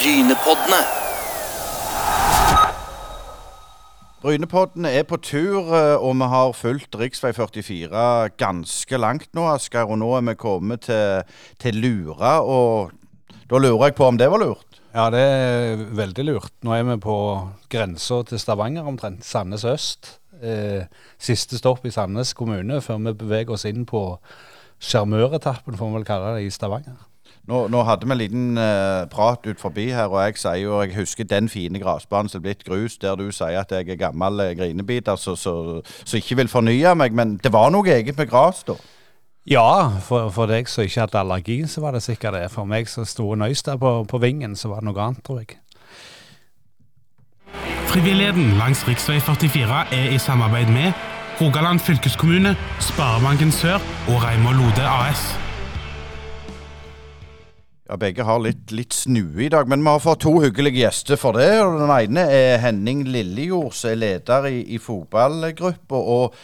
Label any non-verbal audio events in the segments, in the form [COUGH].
Brynepoddene. Brynepodden er på tur, eh, og vi har fulgt rv. 44 ganske langt nå, Asgeir. Og nå er vi kommet til, til Lura, og da lurer jeg på om det var lurt? Ja, det er veldig lurt. Nå er vi på grensa til Stavanger omtrent, Sandnes øst. Eh, siste stopp i Sandnes kommune før vi beveger oss inn på sjarmøretappen, får vi vel kalle det, i Stavanger. Nå, nå hadde vi en liten uh, prat ut forbi her, og jeg sier jo jeg husker den fine gressbanen som er blitt grus, der du sier at jeg er gammel eh, grinebiter som ikke vil fornye meg. Men det var noe eget med gress da? Ja, for, for deg som ikke hadde allergi, så var det sikkert det. For meg som sto nøys der på, på vingen, så var det noe annet, tror jeg. Frivilligheten langs rv. 44 er i samarbeid med Rogaland fylkeskommune, Sparebanken Sør og Reimar Lode AS. Ja, Begge har litt, litt snue i dag, men vi har fått to hyggelige gjester for det. og Den ene er Henning Lillejord, som er leder i, i fotballgruppa. Og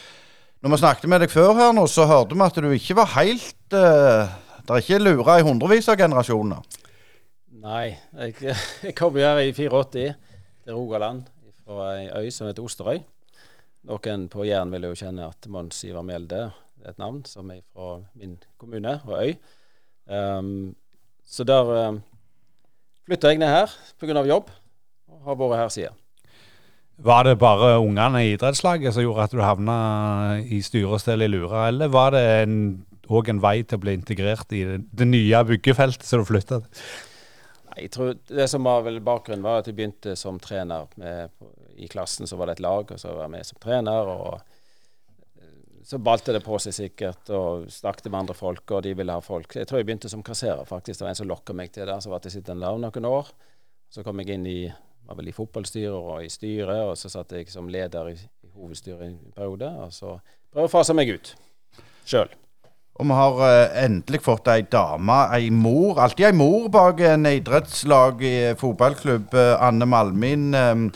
når vi snakket med deg før her nå, så hørte vi at du ikke var helt uh, Det er ikke lura i hundrevis av generasjoner? Nei, jeg, jeg kom her i 84 til Rogaland fra ei øy som heter Osterøy. Noen på Jæren vil jo kjenne at Mons Ivar Mjelde er et navn som er fra min kommune og øy. Um, så der eh, flytta jeg ned her pga. jobb, og har vært her siden. Var det bare ungene i idrettslaget som gjorde at du havna i styrestell i Lura, eller var det òg en, en, vei til å bli integrert i det, det nye byggefeltet som du flytta til? Jeg tror Det som var vel bakgrunnen, var at jeg begynte som trener. Med, I klassen så var det et lag, og så var jeg med som trener. og så balte det på seg sikkert, og snakket med andre folk, og de ville ha folk. Jeg tror jeg begynte som kasserer, faktisk. Det var en som lokka meg til det. Så var jeg sittende der noen år. Så kom jeg inn i var vel i fotballstyret og i styret, og så satt jeg som leder i, i hovedstyret i en periode. Og så prøver å fase meg ut sjøl. Og vi har uh, endelig fått ei dame, ei mor. Alltid ei mor bak en idrettslag i fotballklubb. Uh, Anne Malmin. Um,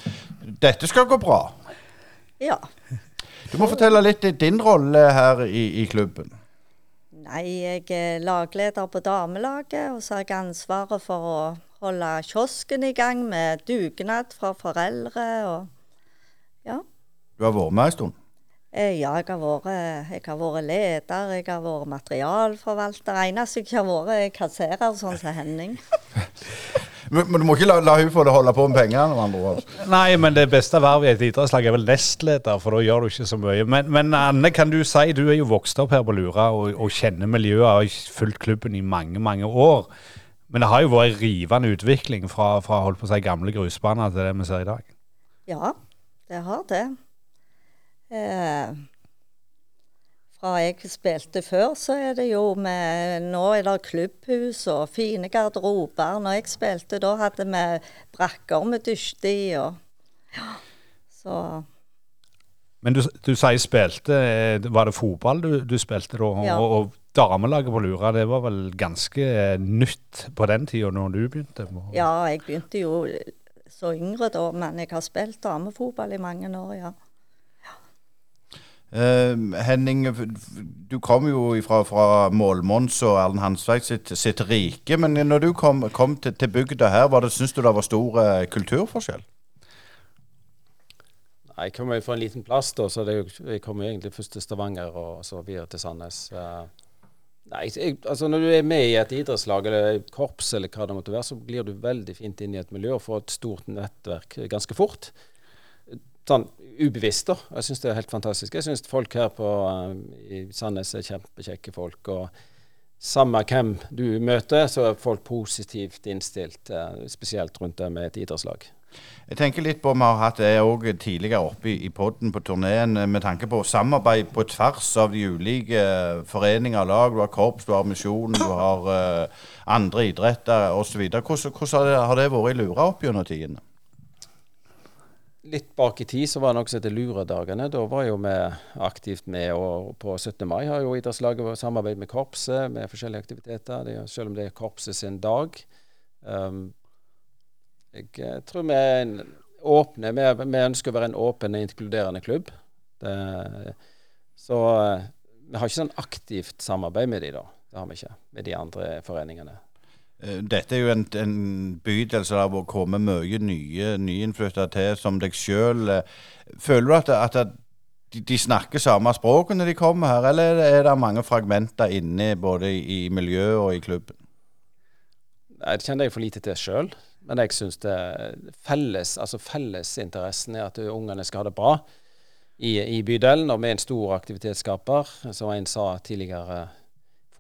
dette skal gå bra? Ja, du må fortelle litt om din rolle her i, i, klubben. Nei, jeg er lagleder på damelaget, og så har jeg ansvaret for å holde kiosken i gang med dugnad fra foreldre og ja. Du har vært med en stund? Eh, ja, jeg har, vært, jeg har vært leder, jeg har vært materialforvalter. Eneste jeg ikke har vært, er kasserer, sånn som Henning. [LAUGHS] Men du må ikke la, la hun få det holde på med pengene? med andre ord. Nei, men det beste vervet i et idrettslag er vel nestleder, for da gjør du ikke så mye. Men, men, Anne, kan du si, du er jo vokst opp her på Lura og, og kjenner miljøet og har fulgt klubben i mange, mange år. Men det har jo vært en rivende utvikling fra, fra holdt på å si, gamle grusbaner til det vi ser i dag. Ja, det har det. Eh, fra jeg spilte før, så er det jo med Nå er det klubbhus og fine garderober. Når jeg spilte, da hadde vi brakker med dusjet i og Ja. Så Men du, du sier spilte. Var det fotball du, du spilte da? Ja. Og, og, damelaget på Lura, det var vel ganske nytt på den tida når du begynte? Ja, jeg begynte jo så yngre da, men jeg har spilt damefotball i mange år, ja. Uh, Henning, du kom jo fra, fra Målmons og Erlend Hansveig sitt, sitt, rike. Men når du kom, kom til, til, bygda her, var det, syns du det var stor uh, kulturforskjell? Jeg kommer jo fra en liten plass, da, så det, jeg kom jo egentlig først til Stavanger og så videre til Sandnes. Uh, nei, jeg, altså Når du er med i et idrettslag eller korps, eller hva det måtte være, så blir du veldig fint inn i et miljø og får et stort nettverk ganske fort sånn ubevisst, da. Jeg syns det er helt fantastisk. Jeg syns folk her på, uh, i Sandnes er kjempekjekke folk. og samme hvem du møter, så er folk positivt innstilt, uh, spesielt rundt det med et idrettslag. Jeg tenker litt på, Vi har hatt det òg tidligere oppe i, podden på turneen eh, med tanke på samarbeid på tvers av de ulike foreninger og lag. Du har korps, du har misjon, du har andre idretter osv. Hvordan, hvordan har det vært i Lura opp gjennom tidene? Litt bak i tid så var det noe som heter Luredagene. Da var jo vi aktivt med. Og på 17. mai har jo idrettslaget samarbeid med korpset med forskjellige aktiviteter. Det, selv om det er korpset sin dag. Um, jeg, eh, tror vi er en åpne. Vi, vi, ønsker å være en åpen og inkluderende klubb. Det, så vi har ikke sånn aktivt samarbeid med de da. Det har vi ikke med de andre foreningene. Eh, dette er jo en, en bydel som har kommet mye nye nyinnflytta til, som deg sjøl. Føler du at, at de, snakker samme språk når de kommer her, eller er det mange fragmenter inne både i, i miljøet og i klubben? Jeg kjenner jeg for lite til sjøl. Men jeg syns felles, altså fellesinteressen er at ungene skal ha det bra i, i bydelen. Og vi er en stor aktivitetsskaper. Som en sa tidligere,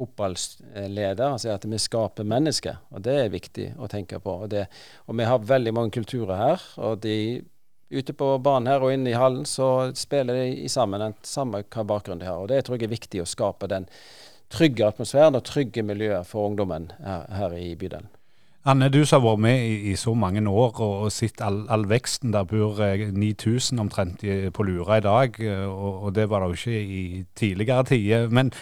fotballeder, sier at vi skaper mennesker. Og det er viktig å tenke på. Og, det, og vi har veldig mange kulturer her. og de Ute på banen her og inne i hallen så spiller de sammen, den samme hva bakgrunn de har. Og Det tror jeg er viktig å skape den trygge atmosfæren og trygge miljøet for ungdommen her, her i bydelen. Anne, du som har vært med i, i, så mange år og, og sett all, all, veksten. Der bor 9000 eh, omtrent på Lura i dag, eh, og, og det var det jo ikke i tidligere tider. Men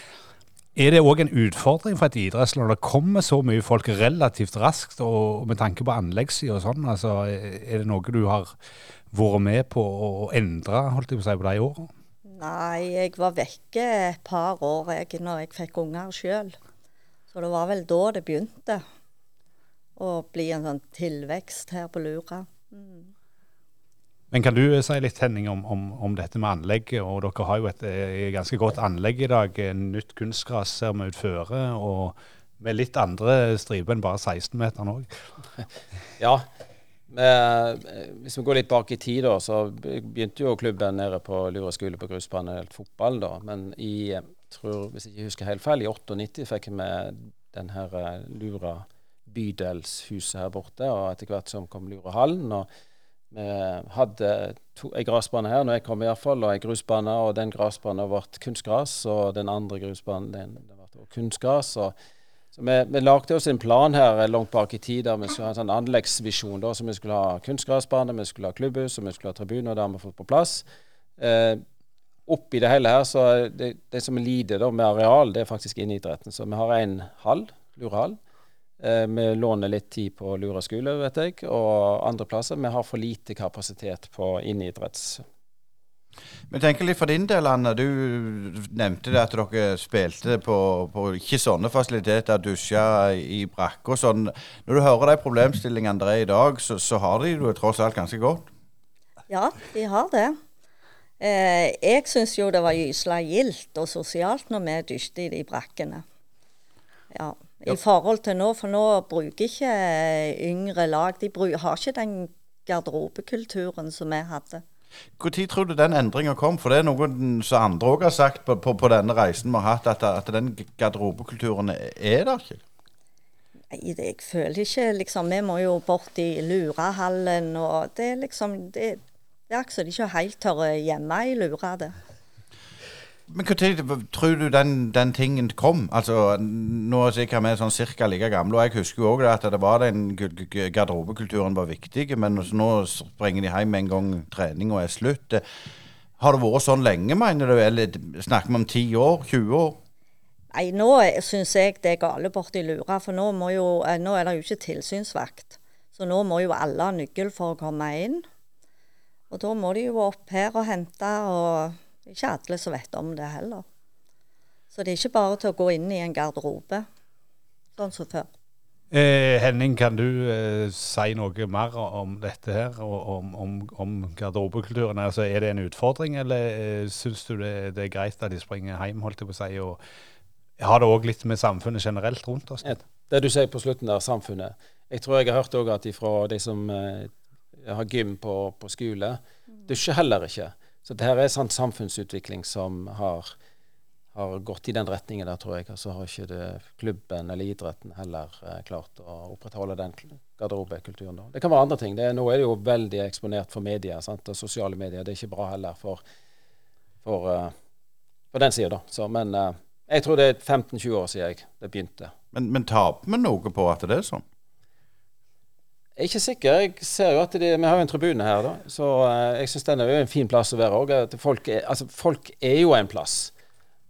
er det òg en utfordring for et idrettslag når det kommer så mye folk relativt raskt, og, med tanke på anleggssida og sånn? Altså, er det noe du har vært med på å endre holdt jeg på å si, på de årene? Nei, jeg var vekke et par år jeg, når jeg fikk unger sjøl. Så det var vel da det begynte å bli en sånn tilvekst her på Lura. Mm. Men kan du si litt Henning, om, om, om, dette med anlegget? og Dere har jo et, et eh, ganske godt anlegg i dag. Nytt kunstgras ser vi utføre. Og med litt andre striper enn bare 16-meteren òg. [LAUGHS] ja. Eh, hvis vi går litt bak i tid, da, så begynte jo klubben nede på Lura skole på grusbane fotball. da, Men i, tror, hvis jeg ikke husker helt feil, i 98 fikk vi den her eh, Lura bydelshuset her borte, og etter hvert som kom Lurehallen. og vi hadde to, ei gressbane her når jeg kom, i hvert fall, og ei grusbane. Og den gressbanen ble kunstgras, og den andre grusbanen den, den ble kunstgras. Og, så vi, vi lagde oss en plan her langt bak i tid der vi skulle ha en sånn anleggsvisjon. da, så Vi skulle ha kunstgressbane, vi skulle ha klubbhus og vi skulle ha tribuner. Det har vi fått på plass. Eh, oppi det hele her, så det, det som lider da med areal, det er faktisk inneidretten. Så vi har en hall, Lurehall. Eh, vi låner litt tid på Lura skole, vet jeg, og andre plasser. Vi har for lite kapasitet på inneidretts. Men tenker litt for din del, Anne. Du nevnte det at dere spilte på, på ikke sånne fasiliteter, dusja i brakke og sånn. Når du hører de problemstillingene der er i dag, så, så har de det tross alt ganske godt? Ja, de har det. Eh, jeg syns jo det var gysla gildt og sosialt når vi dusjte i de brakkene. Ja i forhold til nå. For nå bruker ikke yngre lag De har ikke den garderobekulturen som vi hadde. Når tror du den endringa kom? For det er noe som andre òg har sagt på, på, på, denne reisen vi har hatt, at, at den garderobekulturen er der ikke? Nei, jeg føler ikke liksom Vi må jo bort i Lurahallen, og det er liksom Det, det er akkurat de ikke helt tør hjemme i Lura, det. Men når tror du den, den, tingen kom? Altså, Nå er sikkert vi sånn cirka like gamle, og jeg husker jo òg at det var den garderobekulturen var viktig, men nå springer de hjem med en gang treninga er slutt. Har det vært sånn lenge, mener du? Eller snakker vi om 10 år? 20 år? Nei, nå syns jeg det er gale borti Lura, for nå, jo, eh, nå er det jo ikke tilsynsvakt. Så nå må jo alle ha nøkkel for å komme inn. Og da må de jo opp her og hente og ikke alle som vet om det heller. Så det er ikke bare til å gå inn i en garderobe, sånn som før. Eh, Henning, kan du eh, si noe mer om dette her, og om, om, om garderobekulturen? Altså, er det en utfordring, eller eh, syns du det, det, er greit at de springer hjem, holdt jeg på å si? og Har det òg litt med samfunnet generelt rundt oss? Det du sier på slutten der, samfunnet. Jeg tror jeg har hørt òg at fra de som eh, har gym på, på skole, dusjer heller ikke. Så det her er sånn samfunnsutvikling som har, har, gått i den retningen der, tror jeg. Og så har ikke det, klubben eller idretten heller eh, klart å opprettholde den garderobekulturen. Det kan være andre ting. Er, nå er det jo veldig eksponert for media sant? og sosiale medier. Det er ikke bra heller for, for, uh, for den sida, da. Så, men uh, jeg tror det er 15-20 år siden jeg, det begynte. Men, men taper vi noe på at det er sånn? Jeg er ikke sikker. Jeg ser jo at de, Vi har jo en tribune her, da. Så uh, jeg syns den er jo en fin plass å være òg. Folk, altså, folk er jo en plass.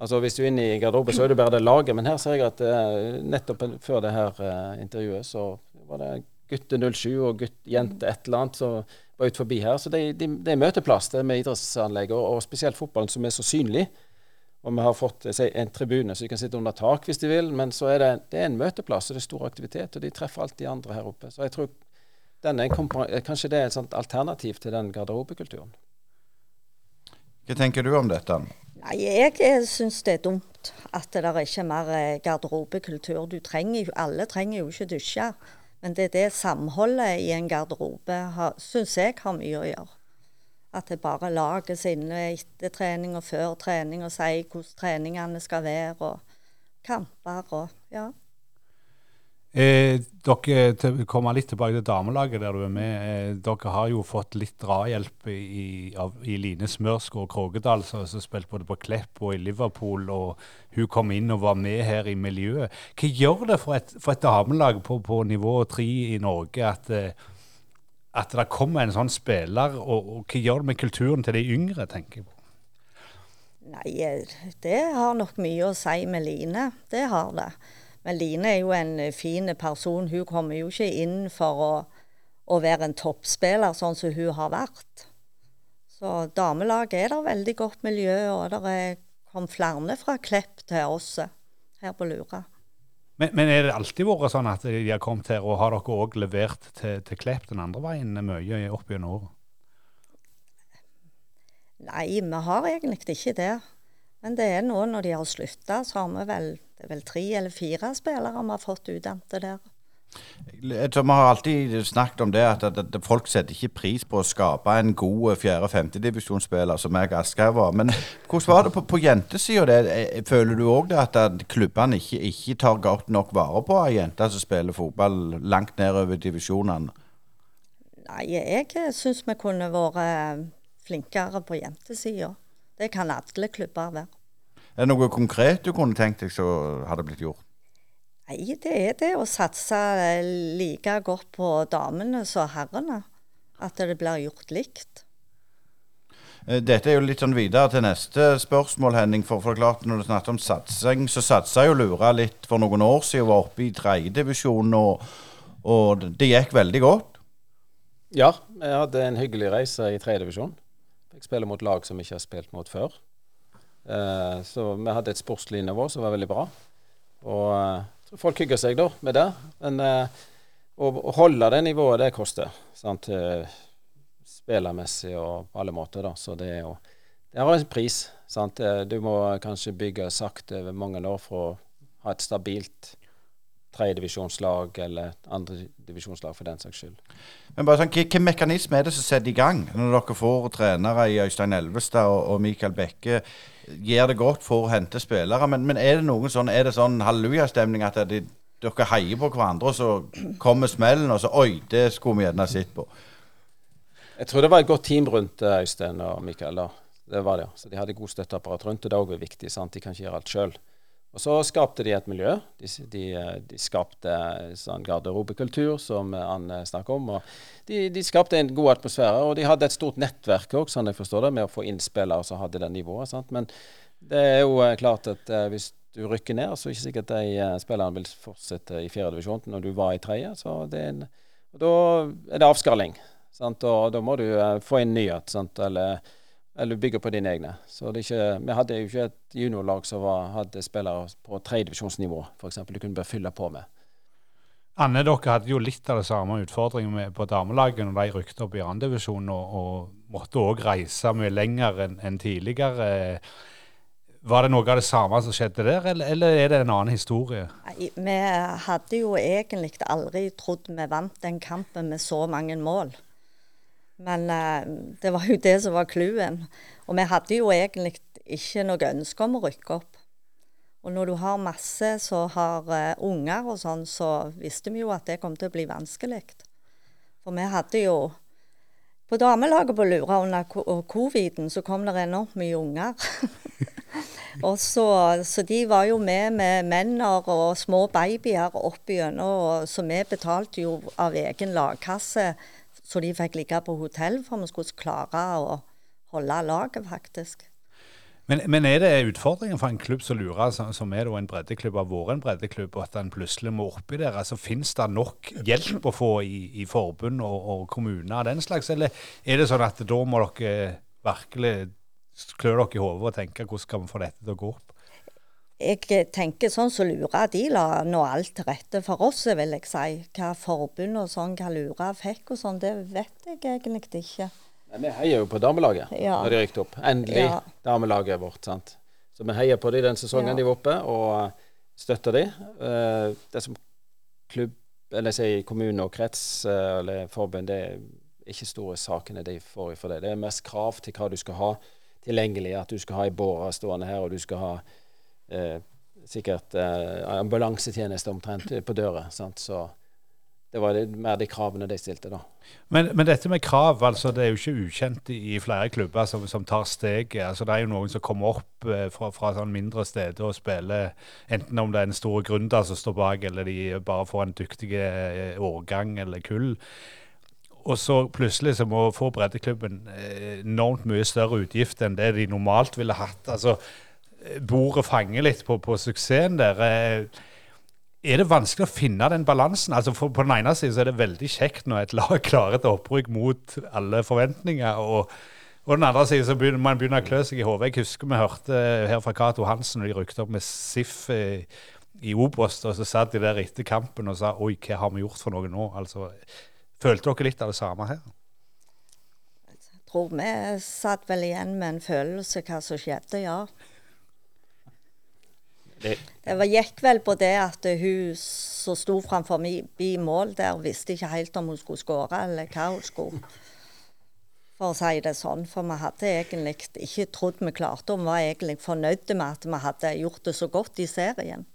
Altså Hvis du er inne i garderoben, så er det bare det laget. Men her ser jeg at uh, nettopp før det her uh, intervjuet, så var det gutte 07 og gutt, jente et eller annet som var ut forbi her. Så det, de, de er møteplass, det med idrettsanlegg, og, og, spesielt fotballen som er så synlig. Og vi har fått si, en tribune så de kan sitte under tak hvis de vil, men så er det, det er en møteplass, og det er stor aktivitet, og de treffer alltid andre her oppe. Så jeg tror kanskje det er et sånt alternativ til den garderobekulturen. Hva tenker du om dette? Nei, jeg syns det er dumt at det er ikke er mer eh, garderobekultur. Du trenger jo, alle trenger jo ikke dusje. Men det er det samholdet i en garderobe syns jeg har mye å gjøre. At det bare lages inne etter trening og før trening og sier hvordan treningene skal være og kamper og ja. Eh, dere kommer litt tilbake til damelaget der du er med. Eh, dere har jo fått litt drahjelp i, av, i Line Smørsgaard Krogedal, som har spilt både på Klepp og i Liverpool. og Hun kom inn og var med her i miljøet. Hva gjør det for et, for et damelag på, på nivå tre i Norge at, eh, at det kommer en sånn spiller, og, og hva gjør det med kulturen til de yngre, tenker jeg på? Nei, det har nok mye å si med Line. Det har det. Men Line er jo en fin person. Hun kommer jo ikke inn for å, å være en toppspiller, sånn som hun har vært. Så damelaget er det veldig godt miljø, og det kom flere fra Klepp til oss her på Lura. Men, men er det alltid vært sånn at de har kommet her, og har dere òg levert til, til Klepp den andre veien mye opp gjennom året? Nei, vi har egentlig ikke det. Men det er nå når de har slutta, så har vi vel vel tre eller fire spillere vi har fått utdannet der. Vi har alltid snakket om det at, at, at, folk setter ikke pris på å skape en god fjerde-femtedivisjonsspiller som jeg Aschehoug var. Men hvordan var det på, på jentesida? Føler du òg at, at klubbene ikke, ikke, tar godt nok vare på ei jente som spiller fotball langt nedover divisjonene? Nei, jeg syns vi kunne vært flinkere på jentesida. Det kan alle klubber være. Er det noe konkret du kunne tenkt deg som hadde blitt gjort? Nei, det er det å satse like godt på damene som herrene. At det blir gjort likt. Eh, dette er jo litt sånn videre til neste spørsmål, Henning. For, for klart, når du snakker om satsing, så satsa jo Lura litt for noen år siden. Var oppe i tredjedivisjon, og, og det gikk veldig godt. Ja, jeg hadde en hyggelig reise i tredjedivisjon. Jeg spiller mot lag som jeg ikke har spilt mot før. Eh, så vi hadde et sportslig nivå som var veldig bra. Og jeg eh, tror folk hygger seg da med det. Men eh, å, holde det nivået, det koster. Sant? Spillermessig og på alle måter, da. Så det er jo Det har en pris. Sant? Du må kanskje bygge sakte over mange år for å ha et stabilt tredjedivisjonslag eller andredivisjonslag for den saks skyld. Men bare sånn, Hvilken mekanisme er det som setter i gang når dere får trenere i Øystein Elvestad og, og Mikael Bekke? Gjør det godt for å hente spillere, men, men er det noen sånn, er det sånn hallelujastemning at de, dere heier på hverandre, og så kommer smellen, og så Oi, det skulle vi gjerne sett på. Jeg tror det var et godt team rundt eh, Øystein og Mikael. da. Det var det. Så De hadde god støtteapparat rundt, og det er òg viktig. sant? De kan ikke gjøre alt sjøl. Og så skapte de et miljø. De, de, de skapte sånn garderobekultur, som Anne snakker om. de, de, skapte en god atmosfære, og de hadde et stort nettverk også, sånn jeg forstår det, med å få innspillere som hadde det nivået. Sant? Men det er jo eh, klart at hvis du rykker ned, så er det ikke sikkert de spillerne vil fortsette i fjerdedivisjon når du var i tredje. Så det er en, da er det avskalling. Sant? Og da må du få inn nyhet. Sant? Eller eller du bygger på dine egne. Så ikke, Vi hadde jo ikke et juniorlag som var, hadde spillere på tredjedivisjonsnivå, f.eks. Du kunne bare fylle på med. Anne, dere hadde jo litt av det samme utfordringen på damelaget når de rykte opp i andredivisjon, og, og måtte òg reise mye lenger enn en tidligere. Var det noe av det samme som skjedde der, eller, eller er det en annen historie? Nei, Vi hadde jo egentlig aldri trodd vi vant den kampen med så mange mål. Men uh, det var jo det som var clouen. Og vi hadde jo egentlig ikke noe ønske om å rykke opp. Og når du har masse som har uh, unger og sånn, så visste vi jo at det kom til å bli vanskelig. For vi hadde jo På damelaget på Lura under coviden så kom det enormt mye unger. [LAUGHS] og så, så, de var jo med med menner og små babyer opp igjennom, så vi betalte jo av egen lagkasse så de fikk ligge på hotell for vi skulle klare å holde laget, faktisk. Men, men, er det utfordringen for en klubb som lurer, som er en breddeklubb, har vært en breddeklubb, og at en plutselig må oppi der? Altså, Fins det nok hjelp å få i, i forbund og, og kommuner og den slags, eller er det sånn at da må dere virkelig klør dere i hodet og tenke hvordan skal vi få dette til å gå opp? Jeg tenker sånn som så Lura de la nå alt til rette for oss, vil jeg si. Hva forbund og sånn, hva Lura fikk og sånn, det vet jeg egentlig ikke. Nei, vi heier jo på damelaget Ja. når de rykte opp. Endelig Ja. damelaget vårt. sant? Så vi heier på de den sesongen Ja. de var oppe, og eh, støtter de. Eh, det som klubb, eller si kommune og krets eh, eller forbund, det er ikke store sakene de får for det. Det er mest krav til hva du skal ha tilgjengelig. At du skal ha ei båre stående her, og du skal ha eh, sikkert eh, ambulansetjeneste omtrent på døra. sant? Så det var mer de kravene de stilte, da. Men, men dette med krav, altså det er jo ikke ukjent i, i flere klubber som, som tar steget. Altså Det er jo noen som kommer opp eh, fra, fra sånn mindre steder og spiller, enten om det er en stor gründer som står bak, eller de bare får en dyktig eh, årgang eller kull. Og så plutselig så må få breddeklubben eh, enormt mye større utgifter enn det de normalt ville hatt. Altså, Bordet fanger litt på, på suksessen der. Eh, er det vanskelig å finne den balansen? Altså for På den ene siden så er det veldig kjekt når et lag [LAUGHS] klarer et opprykk mot alle forventninger. og og den andre siden så begynner man begynner å klø seg i hodet. Jeg husker vi hørte her fra Cato Hansen når de rykte opp med SIF i, i Obos, og så satt de der etter kampen og sa oi, hva har vi gjort for noe nå? Altså, Følte dere litt av det samme her? Jeg tror vi satt vel igjen med en følelse hva som skjedde, ja. Det, Det var, gikk vel på det at hun som sto framfor i mål der, visste ikke helt om hun skulle skåre eller hva hun skulle. For å si det sånn. For vi hadde egentlig ikke trodd vi klarte, og vi var egentlig fornøyde med at vi hadde gjort det så godt i serien.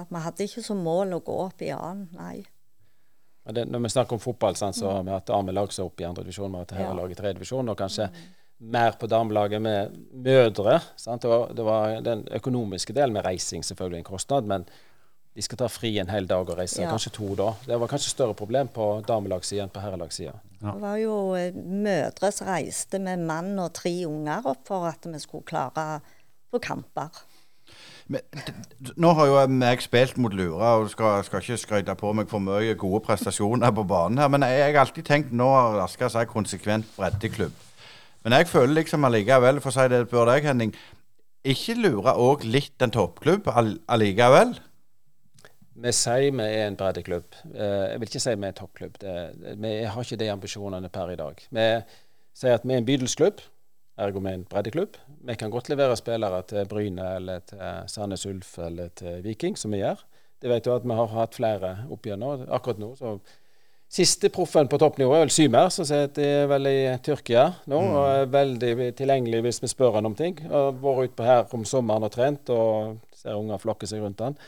At vi hadde ikke som mål å gå opp i annen, nei. Det, når vi snakker om fotball, sant, så har vi hatt damelag som er oppe i andre divisjon, vi har hatt Ja. herrelag i tredje divisjon, og kanskje mer på damelaget med mødre. Sant? Det, var, det var den økonomiske delen med reising selvfølgelig en kostnad, men de skal ta fri en hel dag og reise, Ja. kanskje to da. Det var kanskje større problem på damelagssida enn på herrelagssida. Ja. Det var jo eh, mødre som reiste med mann og tre unger opp for at vi skulle klare på kamper. Men, nå har jo jeg spilt mot Lura og skal, skal ikke skryte på meg for mye gode prestasjoner på banen her, men jeg, har alltid tenkt nå har jeg seg konsekvent breddeklubb. Men jeg føler liksom allikevel, for å si det før deg, Henning, ikke lure òg litt en toppklubb allikevel? Vi sier vi er en breddeklubb. Eh, jeg vil ikke si vi er en toppklubb. Vi har ikke de ambisjonene per i dag. Vi sier at vi er en bydelsklubb, ergo vi er en breddeklubb. Vi kan godt levere spillere til Bryne eller til Sandnes Ulf eller til Viking, som vi gjør. Det vet du at vi har hatt flere opp igjennom. Akkurat nå så Siste proffen på toppnivå er vel Symer, som sitter vel i Tyrkia nå. og er veldig tilgjengelig hvis vi spør han om ting. Har vært utpå her om sommeren og trent, og ser unger flokke seg rundt han.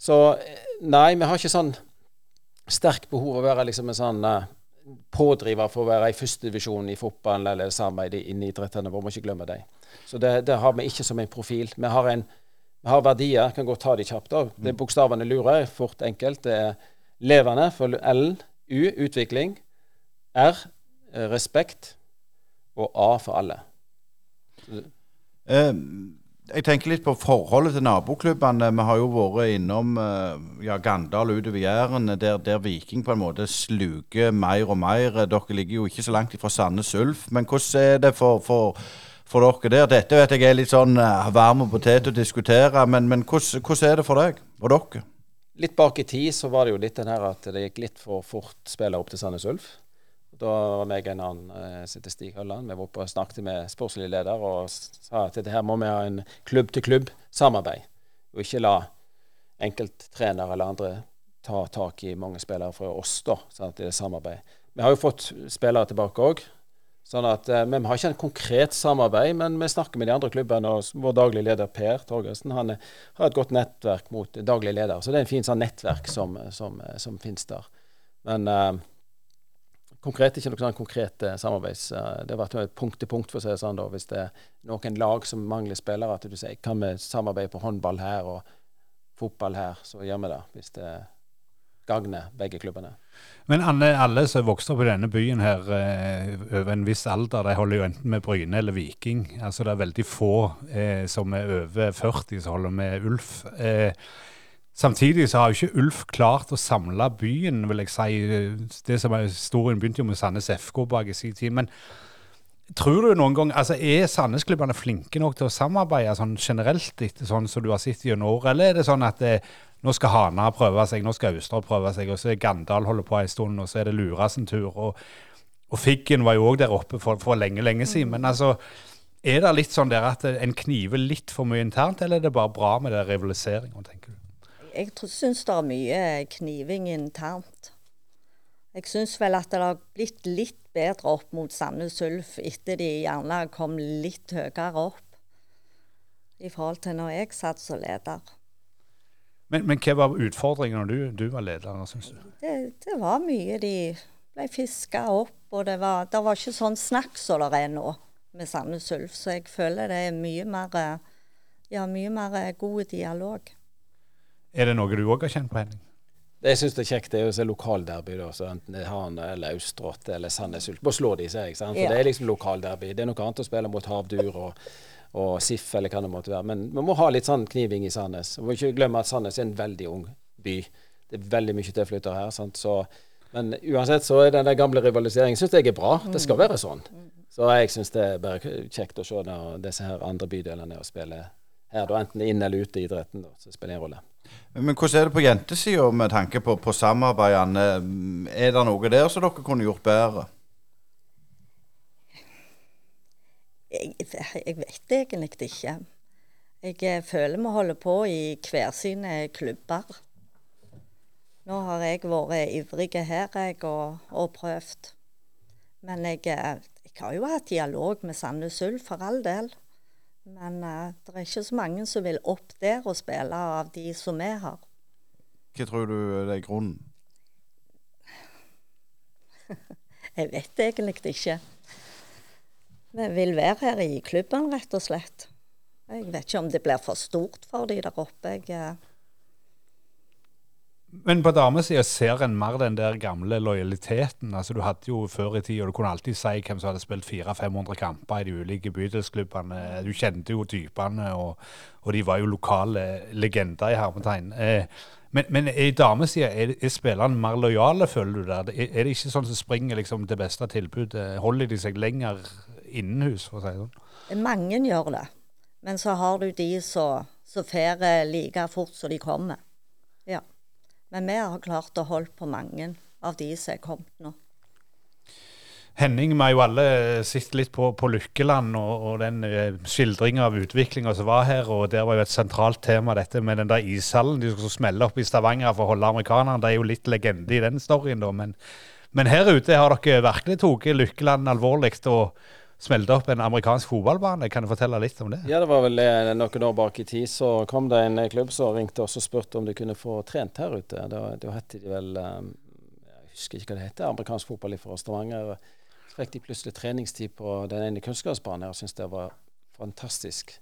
Så eh, nei, vi har ikke sånn sterkt behov å være liksom en sånn eh, pådriver for å være i førstedivisjon i fotballen eller samarbeid i idrettene. Vi må ikke glemme dem. Så det, det har vi ikke som en profil. Vi har, en, vi har verdier. Kan godt ta de kjapt. da. Det er Bokstavene lurer. Fort enkelt. Det er levende for L. U utvikling. R eh, respekt. Og A for alle. Eh, jeg tenker litt på forholdet til naboklubbene. Vi har jo vært innom eh, ja, Gandal utover Jæren, der, der Viking på en måte sluker mer og mer. Dere ligger jo ikke så langt ifra Sandnes Ulf, men hvordan er det for, for, for dere der? Dette vet jeg er litt sånn eh, varm og potet å diskutere, men, men hvordan, hvordan er det for deg og dere? Litt bak i tid så var det jo litt den her at det gikk litt for fort spillere opp til Sandnes Ulf. Da var meg en annen eh, som heter Stig Hølland. Vi var oppe og snakket med sportslig leder og sa at dette her må vi ha en klubb-til-klubb-samarbeid. Og ikke la enkelttrenere eller andre ta tak i mange spillere fra oss da, sånn at det er samarbeid. Vi har jo fått spillere tilbake òg. Sånn at, eh, vi har ikke en konkret samarbeid, men vi snakker med de andre klubbene. og Vår daglig leder Per Torgersen han er, har et godt nettverk mot daglig leder. Så det er en fin sånn nettverk som, som, som finnes der. Men eh, konkret ikke noe sånn konkret eh, samarbeids... eh, det har vært punkt til punkt, for å si det sånn. da, Hvis det er noen lag som mangler spillere, at du sier kan vi samarbeide på håndball her og fotball her, så gjør vi det. Hvis det gagner begge klubbene. Men alle, alle som vokser opp i denne byen her eh, over en viss alder, de holder jo enten med Bryne eller Viking. Altså Det er veldig få eh, som er over 40 som holder med Ulf. Eh, samtidig så har jo ikke Ulf klart å samle byen, vil jeg si. Det som er Historien begynte jo med Sandnes FK bak i sin tid. Men Tror du noen gang, altså Er Sandnes-klubbene flinke nok til å samarbeide sånn generelt, etter sånn som du har sett gjennom år, eller er det sånn at det, nå skal Hana prøve seg, nå skal Austra prøve seg, og så er Gandal holder på en stund, og så er det Lura sin tur. Og, og Figgen var jo òg der oppe for, for lenge, lenge siden. Men altså, er det litt sånn der at en kniver litt for mye internt, eller er det bare bra med den rivaliseringa, tenker du? Jeg syns det er mye kniving internt. Jeg syns vel at det har blitt litt bedre opp mot Sandnes Ulf etter de gjerne kom litt høyere opp i forhold til når jeg satt som leder. Men, men hva var utfordringen når du, du var leder, syns du? Det, det, var mye de ble fiska opp, og det var, det var ikke sånn snakk som det er nå med Sandnes Ulf. Så jeg føler det er mye mer, ja, mye mer god dialog. Er det noe du òg har kjent på, Henning? Det jeg syns er kjekt, det er å se lokalderby. da, så Enten det er Han eller Austrått eller Sandnes Ulf. Bare slå de seg. sant? For ja. Det er liksom lokalderby. Det er noe annet å spille mot Havdur og, og SIF eller hva det måtte være. Men vi må ha litt sånn kniving i Sandnes. Vi må ikke glemme at Sandnes er en veldig ung by. Det er veldig mye tilflyttere her. sant? Så, men uansett så er den gamle rivaliseringen syns jeg er bra. Det skal være sånn. Så jeg syns det er bare kjekt å se når disse her andre bydelene og spiller her, da, enten inn eller ute i idretten. Da, så spiller det en rolle. Men hvordan er det på jentesida med tanke på, på samarbeidene? Er det noe der som dere kunne gjort bedre? Jeg, jeg vet egentlig ikke. Jeg eh, føler vi holder på i hver sine klubber. Nå har jeg vært ivrig her jeg, og, og prøvd. Men jeg, eh, jeg, har jo hatt dialog med Sandnes Ulf, for all del. Men uh, det er ikke så mange som vil opp der og spille av de som er her. Hva tror du er grunnen? [LAUGHS] jeg vet egentlig ikke. Vi vil være her i klubben, rett og slett. Jeg vet ikke om det blir for stort for de der oppe. Jeg, uh, men på damesida ser en mer den der gamle lojaliteten. Altså Du hadde jo før i tida, du kunne alltid si hvem som hadde spilt 400-500 kamper i de ulike bydelsklubbene. Du kjente jo typene, og, og de var jo lokale legender i hermetegn. Eh, men, men i damesida, er, er spillerne mer lojale, føler du det? Er, er det ikke sånn som springer liksom det beste tilbudet? Holder de seg lenger innenhus, for å si det sånn? Mange gjør det. Men så har du de som fer like fort som de kommer. Ja. Men vi har klart å holde på mange av de som er kommet nå. Henning, vi har jo alle sett litt på, på Lykkeland og, og den eh, skildringa av utviklinga som var her. og Der var jo et sentralt tema dette med den der ishallen de skulle smelle opp i Stavanger for å holde amerikanerne. Det er jo litt legende i den storyen, da. Men, men her ute har dere virkelig tatt Lykkeland alvorlig. og smelte opp en amerikansk fotballbane. Kan du fortelle litt om det? Ja, det var vel eh, noen år bak i tid. Så kom det en eh, klubb som ringte oss og spurte om de kunne få trent her ute. Da, da het de vel um, Jeg husker ikke hva det heter. Amerikansk fotball fra Stavanger. Så fikk de plutselig treningstid på den ene kunstgressbanen og syntes det var fantastisk.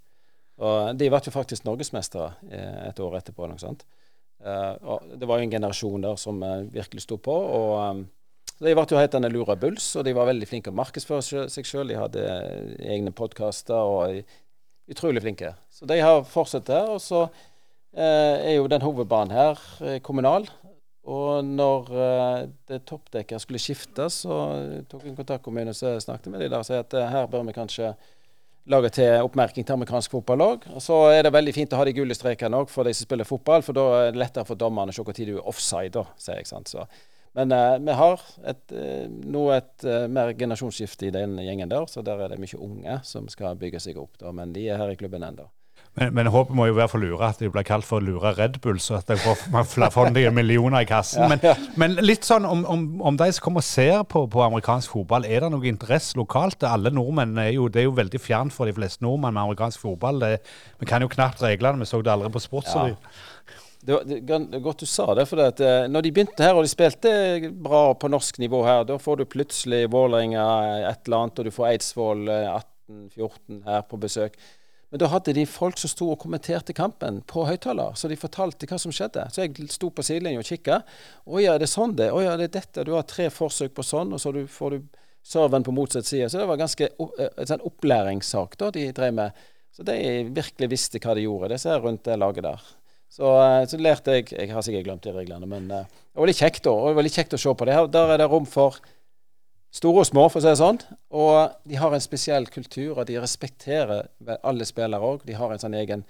Og de ble jo faktisk norgesmestere et år etterpå. Noe sånt. Uh, det var jo en generasjon der som virkelig sto på. og de ble jo hetende Lura Bulls, og de var veldig flinke å markedsføre seg sjøl. De hadde egne podkaster og utrolig flinke. Så de har fortsatt der. Og så eh, er jo den hovedbanen her eh, kommunal. Og når eh, det toppdekket skulle skiftes, så tok jeg kontakt med kommunen og snakket med dem der og sa at eh, her bør vi kanskje lage til oppmerking til amerikansk fotball òg. Og så er det veldig fint å ha de gule strekene òg for de som spiller fotball, for da er det lettere for dommerne å se når du er offside, da, sier jeg. sant? Så men uh, vi har et, uh, nå et uh, mer generasjonsskifte i den gjengen der, så der er det mye unge som skal bygge seg opp. Da, men de er her i klubben ennå. Men, men håpet må jo være for lure at de blir kalt for lure Red Bull, så at de får fondige millioner i kassen. Men, ja, Men, men, litt sånn om, om, om, de som kommer og ser på, på, amerikansk fotball, er det noe interesse lokalt? Alle nordmenn er jo, Det er jo veldig fjernt for de fleste nordmenn med amerikansk fotball. Det, vi kan jo knapt reglene, vi så det aldri på Sportsrevy. Ja. Det, det, det godt du sa det. for at, eh, Når de begynte her, og de spilte bra på norsk nivå her, da får du plutselig Vålerenga et eller annet, og du får Eidsvoll 18-14 eh, her på besøk. Men da hadde de folk som sto og kommenterte kampen på høyttaler, så de fortalte hva som skjedde. Så jeg sto på sidelinja og kikka. 'Å ja, det er sånn det? Å ja, det er dette? Du har tre forsøk på sånn, og så får du serven på motsatt side.' Så det var ganske eh, en sånn opplæringssak da de drev med. Så de virkelig visste hva de gjorde, disse rundt det laget der. Så, eh, så, lærte jeg Jeg har sikkert glemt de reglene, men uh, det var litt kjekt da, og det var litt kjekt å se på det. Her, der er det rom for store og små, for å si det sånn. Og de har en spesiell kultur, og de respekterer alle spillere òg. De har en sånn egen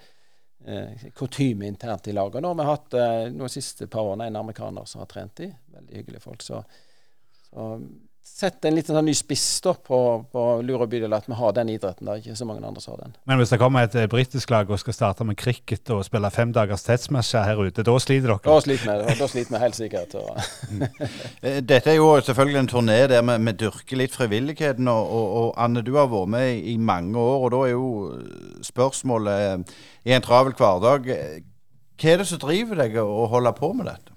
eh, kutyme internt i laget. Nå har vi hatt eh, noen siste par årene en amerikaner som har trent de. Veldig hyggelige folk. Så, så sette en liten sånn ny spiss da på, på Lura bydel, at vi har den idretten. der, ikke så mange andre som har den. Men hvis det kommer et eh, britisk lag og skal starte med cricket og spille fem dagers tetsmatcher her ute, da sliter dere? Da sliter vi, da sliter vi helt sikkert. [LAUGHS] Eh, Dette er jo selvfølgelig en turné der vi, vi dyrker litt frivilligheten. Og, og, og, Anne, du har vært med i mange år, og da er jo spørsmålet i en travel hverdag Hva er det som driver deg å holde på med dette?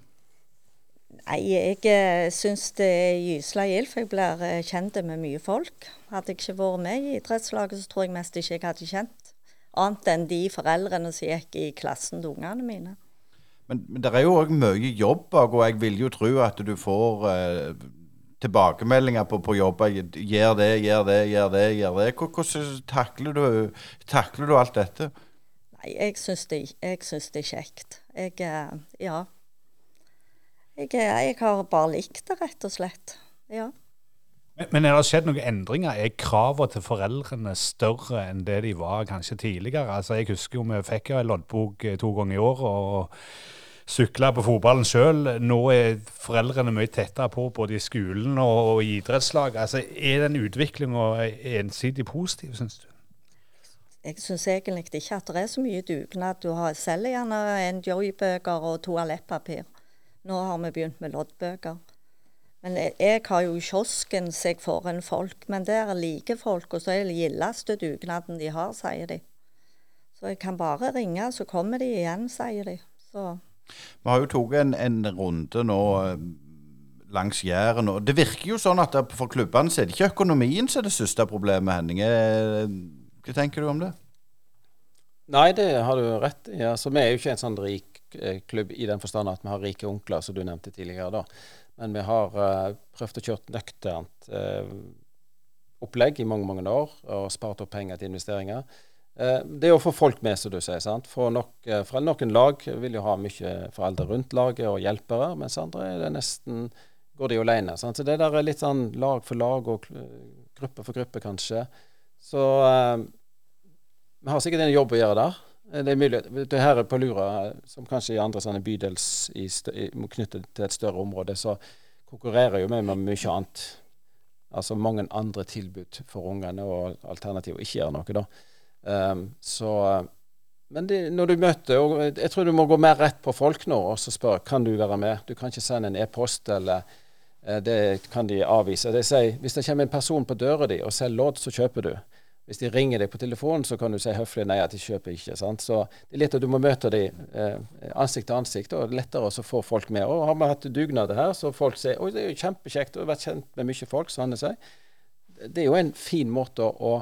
Nei, jeg eh, syns det er gyselig gildt, for jeg blir eh, kjent med mye folk. Hadde jeg ikke vært med i idrettslaget, så tror jeg mest ikke jeg hadde kjent annet enn de foreldrene som gikk i klassen til ungene mine. Men, men det er jo òg mye jobb bak, og jeg vil jo tro at du får eh, tilbakemeldinger på, på jobber. Gjør det, gjør det, gjør det. gjør det. Hvordan takler du, takler du alt dette? Nei, jeg syns det, det er kjekt. Jeg, eh, ja. Jeg, jeg, har bare likt det, rett og slett. Ja. Men, er det skjedd noen endringer? Er kravene til foreldrene større enn det de var kanskje tidligere? Altså, Jeg husker jo vi fikk en loddbok eh, to ganger i året og sykla på fotballen sjøl. Nå er foreldrene mye tettere på både i skolen og, i idrettslag. Altså, er den utviklinga ensidig positiv, syns du? Jeg syns egentlig ikke at det er så mye dugnad. Du har selger gjerne en joybøker og toalettpapir. Nå har vi begynt med loddbøker. Men jeg, jeg har jo kiosken så jeg får en folk, men det er like folk, og så er det gildeste dugnaden de har, sier de. Så jeg kan bare ringe, så kommer de igjen, sier de. Så. Vi har jo tatt en, en, runde nå eh, langs Jæren. og Det virker jo sånn at for klubbene så er det ikke økonomien som er det største problemet, Henning. Eh, hva tenker du om det? Nei, det har du rett i. Altså, vi er jo ikke en sånn rik klubb i den forstand at vi har rike onkler, som du nevnte tidligere. da. Men vi har uh, prøvd å kjøre nøkternt uh, opplegg i mange mange år og spart opp penger til investeringer. Uh, det å få folk med, som du sier. sant? For, nok, for Noen lag vil jo ha mye foreldre rundt laget og hjelpere, mens andre er det nesten går de alene. Sant? Så det der er litt sånn lag for lag og gruppe for gruppe, kanskje. Så vi har sikkert en jobb å gjøre der. Eh, det er mulig. Her på Lura, som kanskje i andre sånne bydels i, knyttet til et større område, så konkurrerer jo vi med mye annet. Altså mange andre tilbud for ungene, og alternativet ikke gjøre noe, da. Um, så Men det, når du møter og Jeg tror du må gå mer rett på folk nå og så spørre kan du være med. Du kan ikke sende en e-post, eller uh, det kan de avvise. De sier, hvis det kommer en person på døra di og selger lodd, så kjøper du. Hvis de ringer deg på telefonen, så kan du si høflig nei, at de kjøper ikke. sant? Så det er litt at du må møte dem eh, ansikt til ansikt. og det er Lettere å få folk med. Og Har vi hatt dugnader her, så folk sier oi, det er jo kjempekjekt og har vært kjent med mye folk, som Hanne sier. Det er jo en fin måte å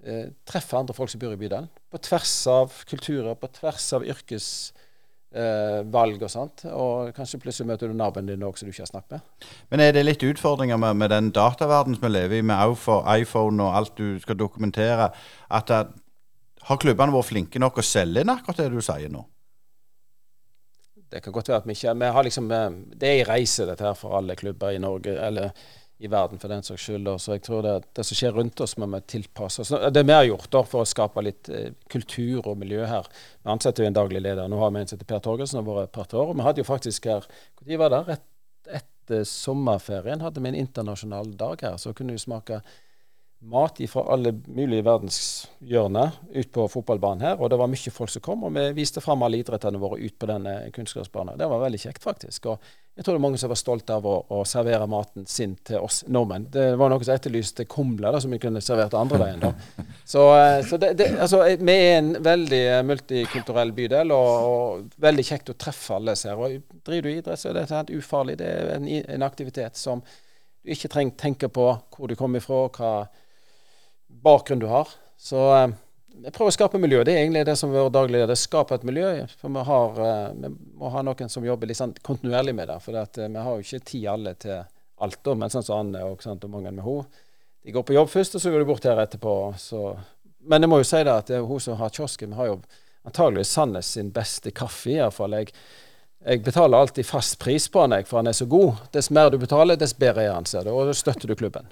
eh, treffe andre folk som bor i bydelen. På tvers av kulturer, på tvers av yrkes valg og sånt. Og kanskje plutselig møter du naboen din òg som du ikke har snakket med. Men er det litt utfordringer med, med den dataverdenen som vi lever i, med iPhone og alt du skal dokumentere? at det, Har klubbene vært flinke nok å selge inn akkurat det du sier nå? Det kan godt være at vi ikke vi har liksom, eh, Det er en reise, dette her, for alle klubber i Norge. eller i verden, for den saks skyld. Så jeg tror det, det som skjer rundt oss, må vi tilpasse oss. Det vi har gjort da, for å skape litt eh, kultur og miljø her Vi ansetter jo en daglig leder. Nå har vi en som heter Per Torgelsen, har vært et par år. Og vi hadde jo faktisk her Når var det? Rett etter sommerferien hadde vi en internasjonal dag her. Så kunne vi smake mat fra alle mulige verdenshjørner ut på fotballbanen her. Og det var mye folk som kom, og vi viste fram alle idrettene våre ut på denne kunstgressbanen. Det var veldig kjekt, faktisk. Og jeg tror det er mange som var stolte av å, å, servere maten sin til oss nordmenn. Det var noen som etterlyste kumle, da, som vi kunne servert andre veien. da. [LAUGHS] Så, eh, så det, det, altså, vi er en veldig multikulturell bydel, og, og, veldig kjekt å treffe alle her. Og driver du idrett, så er det helt ufarlig. Det er en, en aktivitet som du ikke trenger tenke på hvor du kommer ifra, hva bakgrunn du har. Så eh, jeg prøver å skape miljø. Det er egentlig det som vår daglige det Skape et miljø. For vi, har, eh, vi, må ha noen som jobber litt sånn kontinuerlig med det. For eh, vi har jo ikke tid alle til alt. Da, men sånn som Anne og, sant, og mange med henne. De går på jobb først, og så går de bort her etterpå. Så. Men jeg må jo si det at det er hun som har kiosken. Vi har jo antageligvis Sandnes sin beste kaffe, iallfall. Jeg jeg betaler alltid fast pris på han, jeg, for han er så god. Dess mer du betaler, dess bedre er han, ser du. Og da støtter du klubben.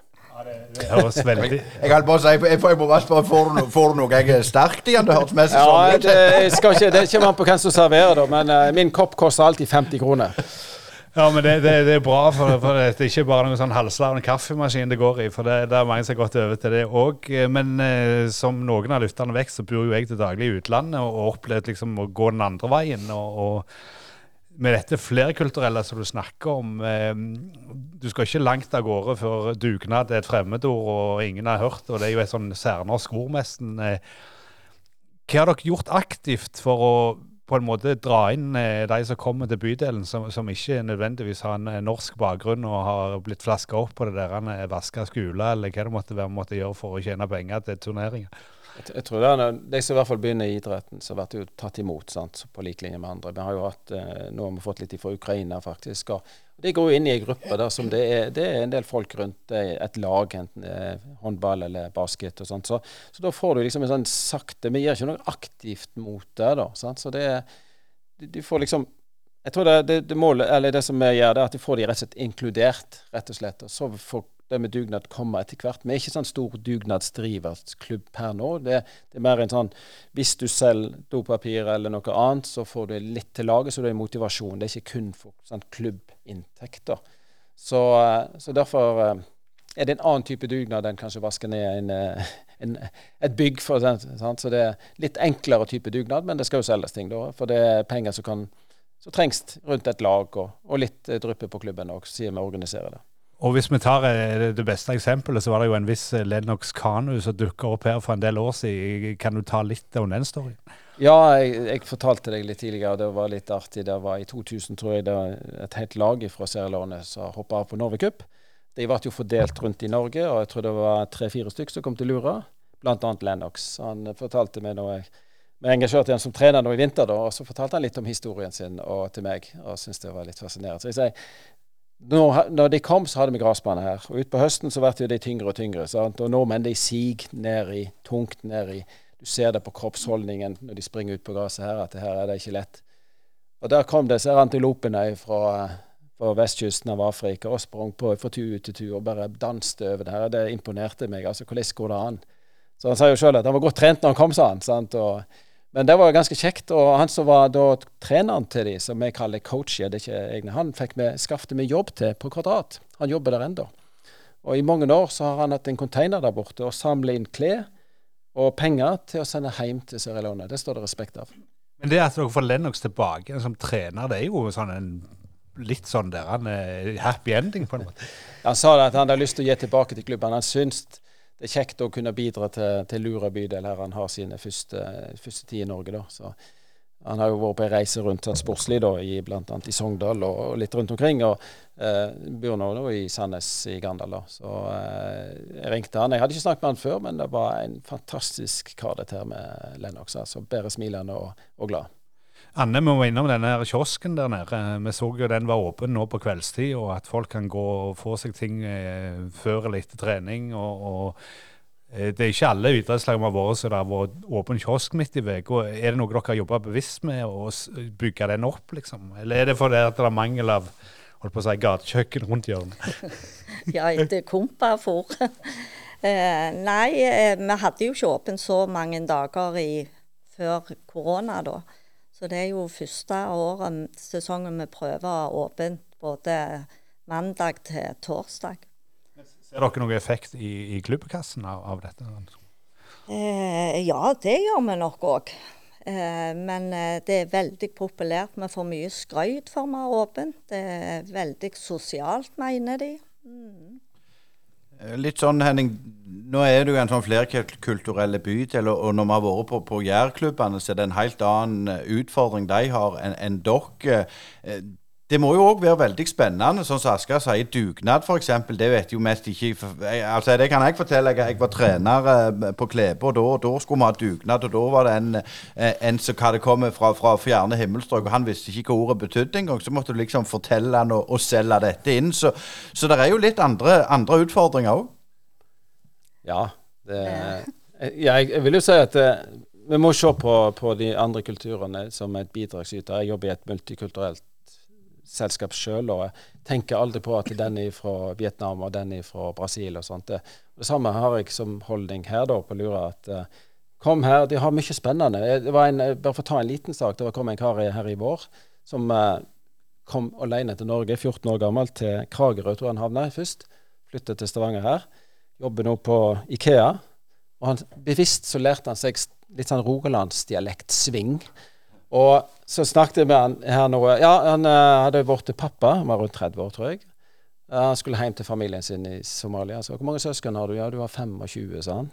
Det høres [LAUGHS] veldig Jeg holdt på å si, jeg, får- jeg må bare spørre, får du, no, noe jeg er sterkt igjen? Det hørtes mest Ja, sånn ut. det, jeg skal ikke, det kommer an på hvem som serverer, da, men uh, min kopp koster alltid 50 kroner. Ja, men det, det, det er bra, for, for det er ikke bare noen sånn halslærende kaffemaskin det går i. For det, det er mange som har gått over til det òg. Men eh, som noen av lytterne vet, så bor jo jeg til daglig i utlandet og, har opplevd liksom å gå den andre veien. og, og med dette flerkulturelle som du snakker om eh, Du skal ikke langt av gårde før dugnad er et fremmedord og ingen har hørt, og det er jo et sånn særnorsk ord nesten. Eh, hva har dere gjort aktivt for å på en måte dra inn eh, de som kommer til bydelen, som, som ikke nødvendigvis har en norsk bakgrunn og har blitt flaska opp på det der vaska skole, eller hva det måtte være måtte gjøre for å tjene penger til turneringer? Jeg, jeg tror det er De som i hvert fall begynner i idretten, så blir jo tatt imot sant, på lik linje med andre. Vi har jo hatt, eh, Nå har vi fått litt fra Ukraina, faktisk. og De går jo inn i en gruppe der som det er, det er en del folk rundt er et lag, enten det er håndball eller basket. og sånt. Så, så da får du liksom en sånn sakte Vi gjør ikke noe aktivt mot det, da. sant, så det er du, får liksom Jeg tror det, det, det målet, eller det som vi gjør, det er at du får de rett og slett inkludert, rett og slett. Og så får det med dugnad komme etter hvert. Vi er ikke sånn stor dugnadsdriverklubb per nå. Det, det er mer en sånn Hvis du selger dopapir eller noe annet, så får du litt til laget, så det er motivasjon. Det er ikke kun for sånn klubbinntekter. Så, eh, så derfor eh, er det en annen type dugnad enn kanskje vaske ned en, eh, en, et bygg. For, sant? Så det er litt enklere type dugnad, men det skal jo selges ting da. For det er penger som, kan, så trengs rundt et lag, og, og litt dryppe på klubben òg, siden vi organiserer det. Og hvis vi tar eh, det- beste eksempelet, så var det jo en viss eh, Lennox Kanu som dukka opp her for en del år siden. Kan du ta litt om den storyen? Ja, jeg, jeg fortalte deg litt tidligere, det var litt artig. Det var i 2000, tror jeg, det var et helt lag fra Sierra som hoppa av på Norway Cup. De ble jo fordelt rundt i Norge, og jeg tror det var tre-fire stykker som kom til Lura. Blant annet Lennox. Han fortalte meg jeg vi engasjerte ham som trener nå i vinter, da, og så fortalte han litt om historien sin og til meg. og syntes det var litt fascinerende. Så jeg sier, når, de kom, så hadde vi gressbane her. Og utpå høsten så ble de tyngre og tyngre. Sant? Og nordmenn de siger ned i, tungt ned i. Du ser det på kroppsholdningen når de springer ut på gresset her, at her er det ikke lett. Og der kom disse antilopene fra, fra vestkysten av Afrika og sprang på fra tur til tur og bare danste over det her. Det imponerte meg. altså Hvordan går det an? Så han sa jo sjøl at han var godt trent når han kom, sa han. sant? Og, men det var jo ganske kjekt. Og han som var da treneren til de, som vi kaller coacher, det er ikke egne, han fikk vi, skaffet vi jobb til på Kvadrat. Han jobber der ennå. Og i mange år så har han hatt en container der borte og samler inn klær og penger til å sende hjem til Sierra Leone. Det står det respekt av. Men det at dere får Lennox tilbake som trener, det er jo sånn en litt sånn der han er happy ending, på en måte. Han sa det at han hadde lyst til å gi tilbake til klubben. Han syns det er kjekt å kunne bidra til, til Lura bydel, her han har sine første, første tid i Norge. da. Så han har jo vært på en reise rundt sånn sportslig, da, i, blant annet i Sogndal og, og litt rundt omkring. Og eh, bor nå, da, i Sandnes i Gandal. da. Så eh, jeg ringte han. Jeg hadde ikke snakket med han før, men det var en fantastisk kar dette her med Lennox. altså Bare smilende og, og glad. Anne, vi må innom denne kiosken der nede. Vi så jo den var åpen nå på kveldstid, og at folk kan gå og få seg ting eh, før eller etter trening. og, og eh, det er ikke alle idrettslag som har vært så det har vært åpen kiosk midt i uka. Er det noe dere har jobba bevisst med å bygge den opp, liksom? Eller er det fordi det er mangel av holdt på å si, gatekjøkken rundt hjørnet? [LAUGHS] Ja, etter kompafôr. [LAUGHS] eh, nei, eh, vi hadde jo ikke åpent så mange dager i, før korona, da. Så det er jo første året, sesongen vi prøver åpent både mandag til torsdag. Ser dere noen effekt i, i klubbkassen av, av dette? Eh, ja, det gjør vi nok òg. Eh, men eh, det er veldig populært. Vi får mye skryt for vi har åpent. Det er veldig sosialt, mener de. Mm. Litt sånn, Henning, nå er det jo en sånn flerkulturell bydel, og når vi har vært på, på Jærklubbene, så er det en helt annen eh, utfordring de har enn en dere. Eh, Det må jo òg være veldig spennende, sånn som Asker sier, dugnad f.eks. Det vet jo mest ikke Altså, Det kan jeg fortelle. Jeg, jeg var trener eh, på Klebe, og da, da skulle vi ha dugnad. Og da var det en, en som hadde kommet fra, fra fjerne himmelstrøk, og han visste ikke hva ordet betydde engang. Så måtte du liksom fortelle han og, og selge dette inn. Så, så det er jo litt andre, andre utfordringer òg. Ja, det, [LAUGHS] jeg, jeg vil jo si at eh, vi må se på, på de andre kulturene som et bidragsyter. Jeg jobber i et multikulturelt selskap sjøl og jeg tenker aldri på at den er fra Vietnam og den er fra Brasil og sånt. Det, det samme har jeg som holdning her da på Lura. at uh, Kom her, de har mye spennende. Det var en, bare for å ta en liten sak. Det var kom en kar her i vår som kom alene til Norge, 14 år gammel, til Kragerø, tror jeg han havna først. Flyttet til Stavanger her. Jobber nå på Ikea. Og han, bevisst så lærte han seg litt sånn rogalandsdialektsving. Og så snakket jeg med han her nå Ja, han uh, hadde blitt pappa, han var rundt 30 år, tror jeg. Uh, han skulle hjem til familien sin i Somalia. Så hvor mange søsken har du? Ja, du har 25, sa han.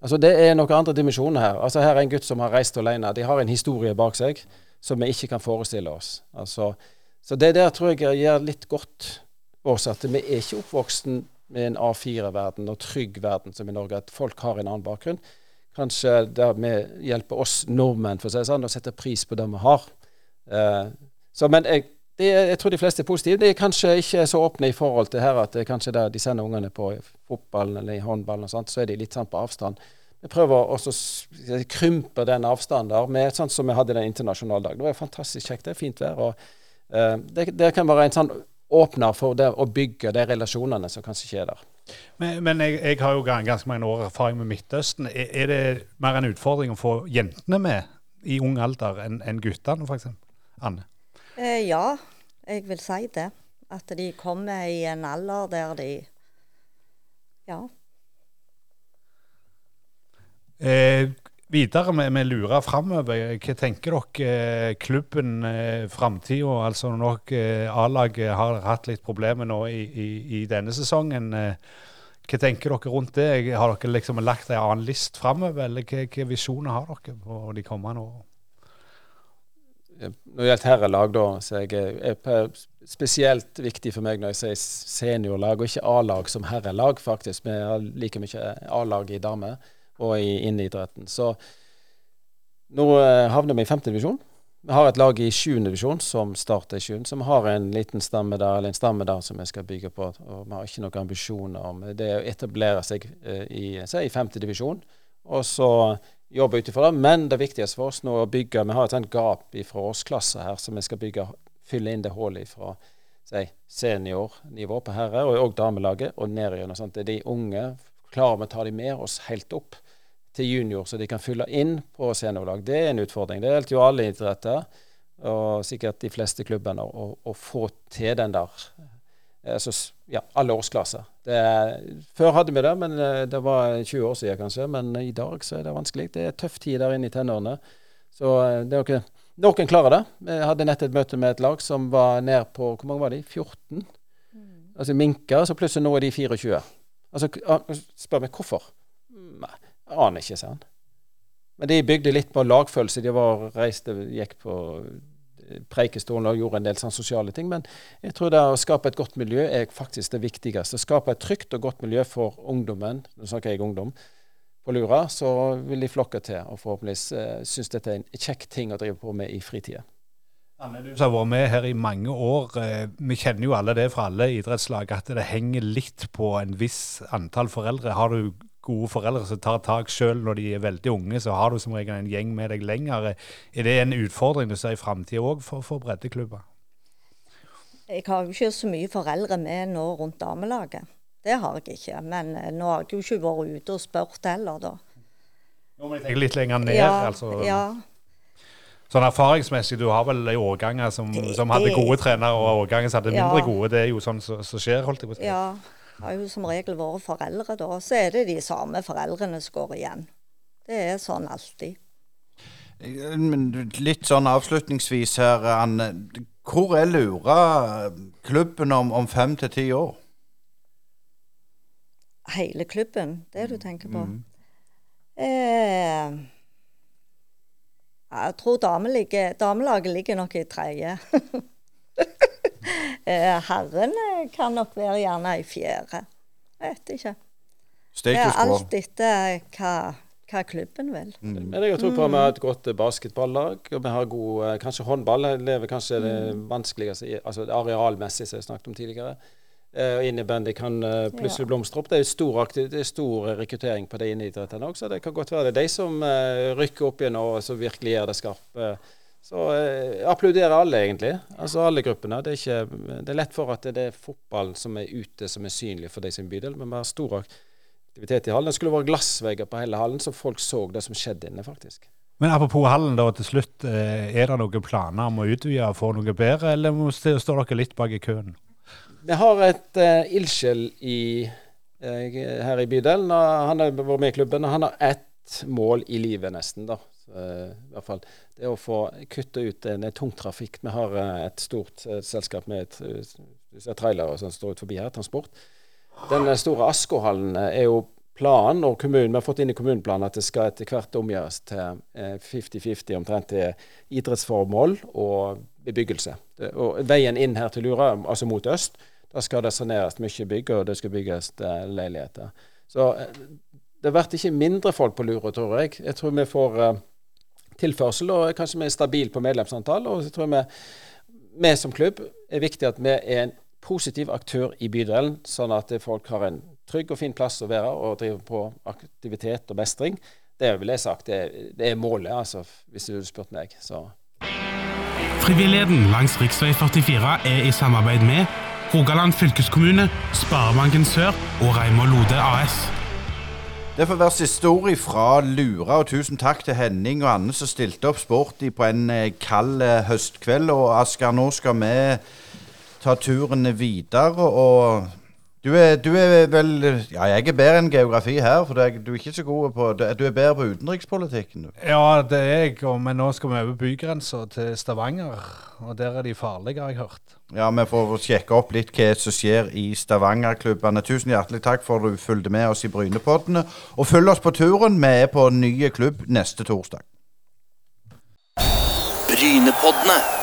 Altså Det er noen andre dimensjoner her. Altså Her er en gutt som har reist alene. De har en historie bak seg som vi ikke kan forestille oss. Altså, så det der tror jeg gjør litt godt oss at vi er ikke oppvoksen med en A4-verden og trygg verden som i Norge, at folk har en annen bakgrunn kanskje det vi hjelper oss nordmenn for å si sånn, å sette pris på det vi har. Eh, så, men jeg, det, jeg, tror de fleste er positive. De er kanskje ikke så åpne i forhold til her at det er kanskje der de sender ungene på fotballen eller i håndballen, og sånt, så er de litt sånn på avstand. Vi prøver også å krympe den avstanden der med sånn som vi hadde den internasjonale dagen. Det var fantastisk kjekt. Det er fint vær. og eh, det, det, kan være en sånn åpner for det å bygge de relasjonene som kanskje ikke er der. Men, men jeg, jeg, har jo ganske mange år erfaring med Midtøsten. Er, er, det mer en utfordring å få jentene med i ung alder enn en guttene, f.eks.? Anne? Eh, ja, jeg vil si det. At de kommer i en alder der de Ja. Eh, videre med, med lura framover, hva tenker dere eh, klubben eh, framtida? Altså nok eh, A-laget har hatt litt problemer nå i, i, i denne sesongen. Hva tenker dere rundt det? Har dere liksom lagt en annen list framover, eller hvilke visjoner har dere på de kommende årene? Når det gjelder herrelag, da, så er det spesielt viktig for meg når jeg sier seniorlag, og ikke A-lag som herrelag, faktisk. Vi har like mye A-lag i damer og i inneidretten. Så nå eh, havner vi i femte divisjon. Vi har et lag i sjuende divisjon som starter i sjuende, som har en liten stamme der, eller en stamme der som vi skal bygge på. og Vi har ikke noen ambisjoner om det å etablere seg eh, i, i femte divisjon. Og så jobbe ut ifra det. Men det viktigste for oss nå er å bygge Vi har et sånt gap fra årsklasse her som vi skal bygge, fylle inn det hullet fra si, seniornivå på herre og, og damelaget og ned igjen. Det er de unge. Klarer vi å ta dem med oss helt opp? Til junior, så de kan fylle inn på seniorlag. Det er en utfordring. Det gjelder jo alle idretter, og sikkert de fleste klubbene, å, å få til den der. Altså, ja, alle årsklasser. Det, før hadde vi det, men eh, det var 20 år siden kanskje. Men i dag så er det vanskelig. Det er tøff tid der inne i tenårene. Så eh, det er okay. Noen klarer det. Vi hadde nett et møte med et lag som var ned på Hvor mange var de? 14? Mm. Altså minker. Så plutselig nå er de 24. Altså, spør meg hvorfor. Aner ikke, sier han. Men de bygde litt på lagfølelse. De var reiste, gikk på eh, Preikestolen og gjorde en del sånne sosiale ting. Men jeg tror det å skape et godt miljø er faktisk det viktigste. Skape et trygt og godt miljø for ungdommen. Nå snakker jeg ungdom. På Lura så vil de flokke til og forhåpentligvis uh, synes dette er en kjekk ting å drive på med i fritida. Anne, du som har vært med her i mange år. Eh, vi kjenner jo alle det fra alle idrettslag, at det henger litt på en viss antall foreldre. Har du gode foreldre som tar tak sjøl når de er veldig unge, så har du som regel en gjeng med deg lenger. Er det en utfordring du ser i framtida òg for, for breddeklubber? Jeg har jo ikke så mye foreldre med nå rundt damelaget. Det har jeg ikke. Men eh, nå har jeg jo ikke vært ute og spurt heller, da. Nå må jeg tenke litt lenger ned, ja, altså. Ja. Sånn erfaringsmessig, du har vel årganger som, som hadde gode trenere, og årganger som hadde mindre ja. gode. Det er jo sånn som så, så skjer, holdt jeg på å si. Ja har jo som regel vært foreldre, da. Så er det de samme foreldrene som går igjen. Det er sånn alltid. Litt sånn avslutningsvis her, Anne. Hvor er Lura klubben om, om fem til ti år? Hele klubben, det du tenker på? Mm. Eh, jeg tror damelaget ligger nok i tredje. [LAUGHS] Eh, herren kan nok være gjerne i fjerde. Vet ikke. Det er alt etter hva, hva klubben vil. Mm. Men jeg tror på at vi har et godt basketballag, og vi har god eh, kanskje håndball. lever kanskje det mm. vanskeligste altså arealmessig, som jeg snakket om tidligere. Og innebandy kan plutselig blomstre opp. Det er, stor, det er stor rekruttering på de inneidrettene òg, så det kan godt være det er de som rykker opp igjen og så virkelig gjør det skarpe Så eh, applauderer alle, egentlig. Altså alle gruppene. Det er, ikke, det er lett for at det er fotballen som er ute, som er synlig for de sin bydel. Men vi har stor aktivitet i hallen. Det skulle vært glassvegger på hele hallen, så folk så det som skjedde inne, faktisk. Men apropos hallen, da, til slutt. eh, Er det noen planer om å utvide og få noe bedre, eller står dere litt bak i køen? Vi har et uh, ildsjel i, eh, her i bydelen. Han har vært med i klubben. og Han har ett mål i livet, nesten. da. Eh, i hvert fall. Det å få kutte ut en, en tung trafikk. Vi har uh, et stort uh, selskap med uh, trailere som står ut forbi her, transport. Den eh, store Askohallen eh, er jo planen, og kommunen, vi har fått inn i kommuneplanen at det skal etter hvert omgjøres til eh, 50-50 omtrent til idrettsformål og bebyggelse. Det, og veien inn her til Lura, altså mot øst, da skal det saneres mye bygg, og det skal bygges eh, leiligheter. Så eh, det blir ikke mindre folk på Lura, tror jeg. Jeg tror vi får eh, tilførsel, og kanskje vi er stabile på medlemsantall. Og så tror jeg vi, vi som klubb er viktig at vi er en positiv aktør i bydelen, sånn at folk har en trygg og fin plass å være og drive på aktivitet og mestring. Det vil jeg sagt, det, er- det er målet, altså, hvis du hadde spurt meg. Så Frivilligheten langs rv. 44 er i samarbeid med Rogaland fylkeskommune, Sparebanken Sør og Reimar Lode AS. Det får være siste ord fra Lura, og tusen takk til Henning og Anne som stilte opp sporty på en eh, kald eh, høstkveld. Og Asker, nå skal vi ta turen videre, og du er, du er vel Ja, jeg er bedre enn geografi her, for du er, du er ikke så god på Du er bedre på utenrikspolitikken, du. Ja, det er jeg, og- men nå skal vi over bygrensa til Stavanger. Og der er de farlige, har jeg hørt. Ja, vi får sjekke opp litt hva som skjer i Stavanger-klubbene. Tusen hjertelig takk for at du fulgte med oss i Brynepoddene. Og følg oss på turen. Vi er på nye klubb neste torsdag. Brynepoddene.